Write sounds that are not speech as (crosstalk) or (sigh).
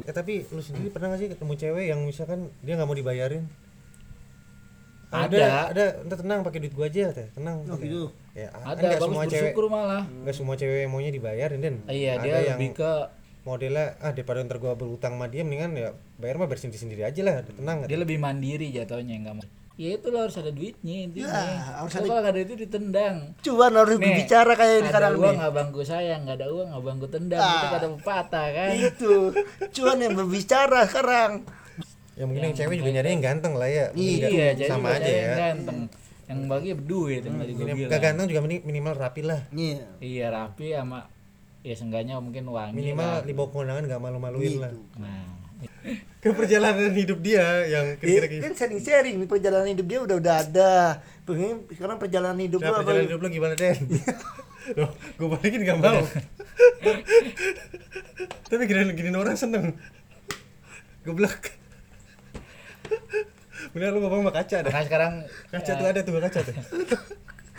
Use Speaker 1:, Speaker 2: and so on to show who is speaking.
Speaker 1: Eh tapi lu sendiri pernah gak sih ketemu cewek yang misalkan dia nggak mau dibayarin?
Speaker 2: Ada.
Speaker 1: ada, udah tenang pakai duit gua aja teh, tenang.
Speaker 3: Oh, gitu.
Speaker 1: Ya, kan
Speaker 2: ada
Speaker 1: nggak
Speaker 2: bagus
Speaker 1: semua cewek,
Speaker 2: malah
Speaker 1: nggak semua cewek yang maunya dibayarin den.
Speaker 2: iya
Speaker 1: ada
Speaker 2: dia
Speaker 1: yang
Speaker 2: lebih ke
Speaker 1: modelnya ah daripada ntar gua berutang sama dia mendingan ya bayar mah bayar sendiri sendiri aja lah, tenang.
Speaker 2: dia lebih mandiri jatuhnya nggak mau ya itu lo harus ada duitnya intinya
Speaker 3: Ya, harus ada-
Speaker 2: kalau nggak ada itu ditendang
Speaker 3: Cuan harus
Speaker 2: Nih,
Speaker 3: berbicara kayak ini
Speaker 2: ada
Speaker 3: sekarang
Speaker 2: uang
Speaker 3: nih.
Speaker 2: abangku sayang nggak ada uang abangku tendang
Speaker 3: Ah.
Speaker 2: itu kata pepatah kan
Speaker 3: Itu. Cuan yang berbicara sekarang.
Speaker 1: Ya mungkin yang, cewek juga nyari yang ganteng lah ya. Mungkin nggak-
Speaker 2: iya jadi
Speaker 1: sama aja
Speaker 2: yang
Speaker 1: ya.
Speaker 2: ganteng yang bagi duit yang tadi gue bilang
Speaker 1: ganteng juga mini- minimal rapi lah.
Speaker 3: Iya.
Speaker 2: iya rapi sama ya seenggaknya mungkin wangi
Speaker 1: Minimal
Speaker 2: lah.
Speaker 1: di bawah kewenangan gak malu-maluin lah.
Speaker 3: Gitu.
Speaker 2: nah (laughs)
Speaker 1: Ke perjalanan hidup dia yang
Speaker 3: Eh,
Speaker 1: kira-kira gitu.
Speaker 3: kan sharing-sharing perjalanan hidup dia udah udah ada. Pengen sekarang perjalanan hidup
Speaker 1: Nah,
Speaker 3: lu apa?
Speaker 1: perjalanan hidup lu gimana Den? (laughs) Loh, gue balikin gak mau. (laughs) Tapi gini gini orang seneng. Geblek. Bener lu ngomong sama kaca dah.
Speaker 2: karena sekarang
Speaker 1: Kaca tuh ada tuh kaca tuh.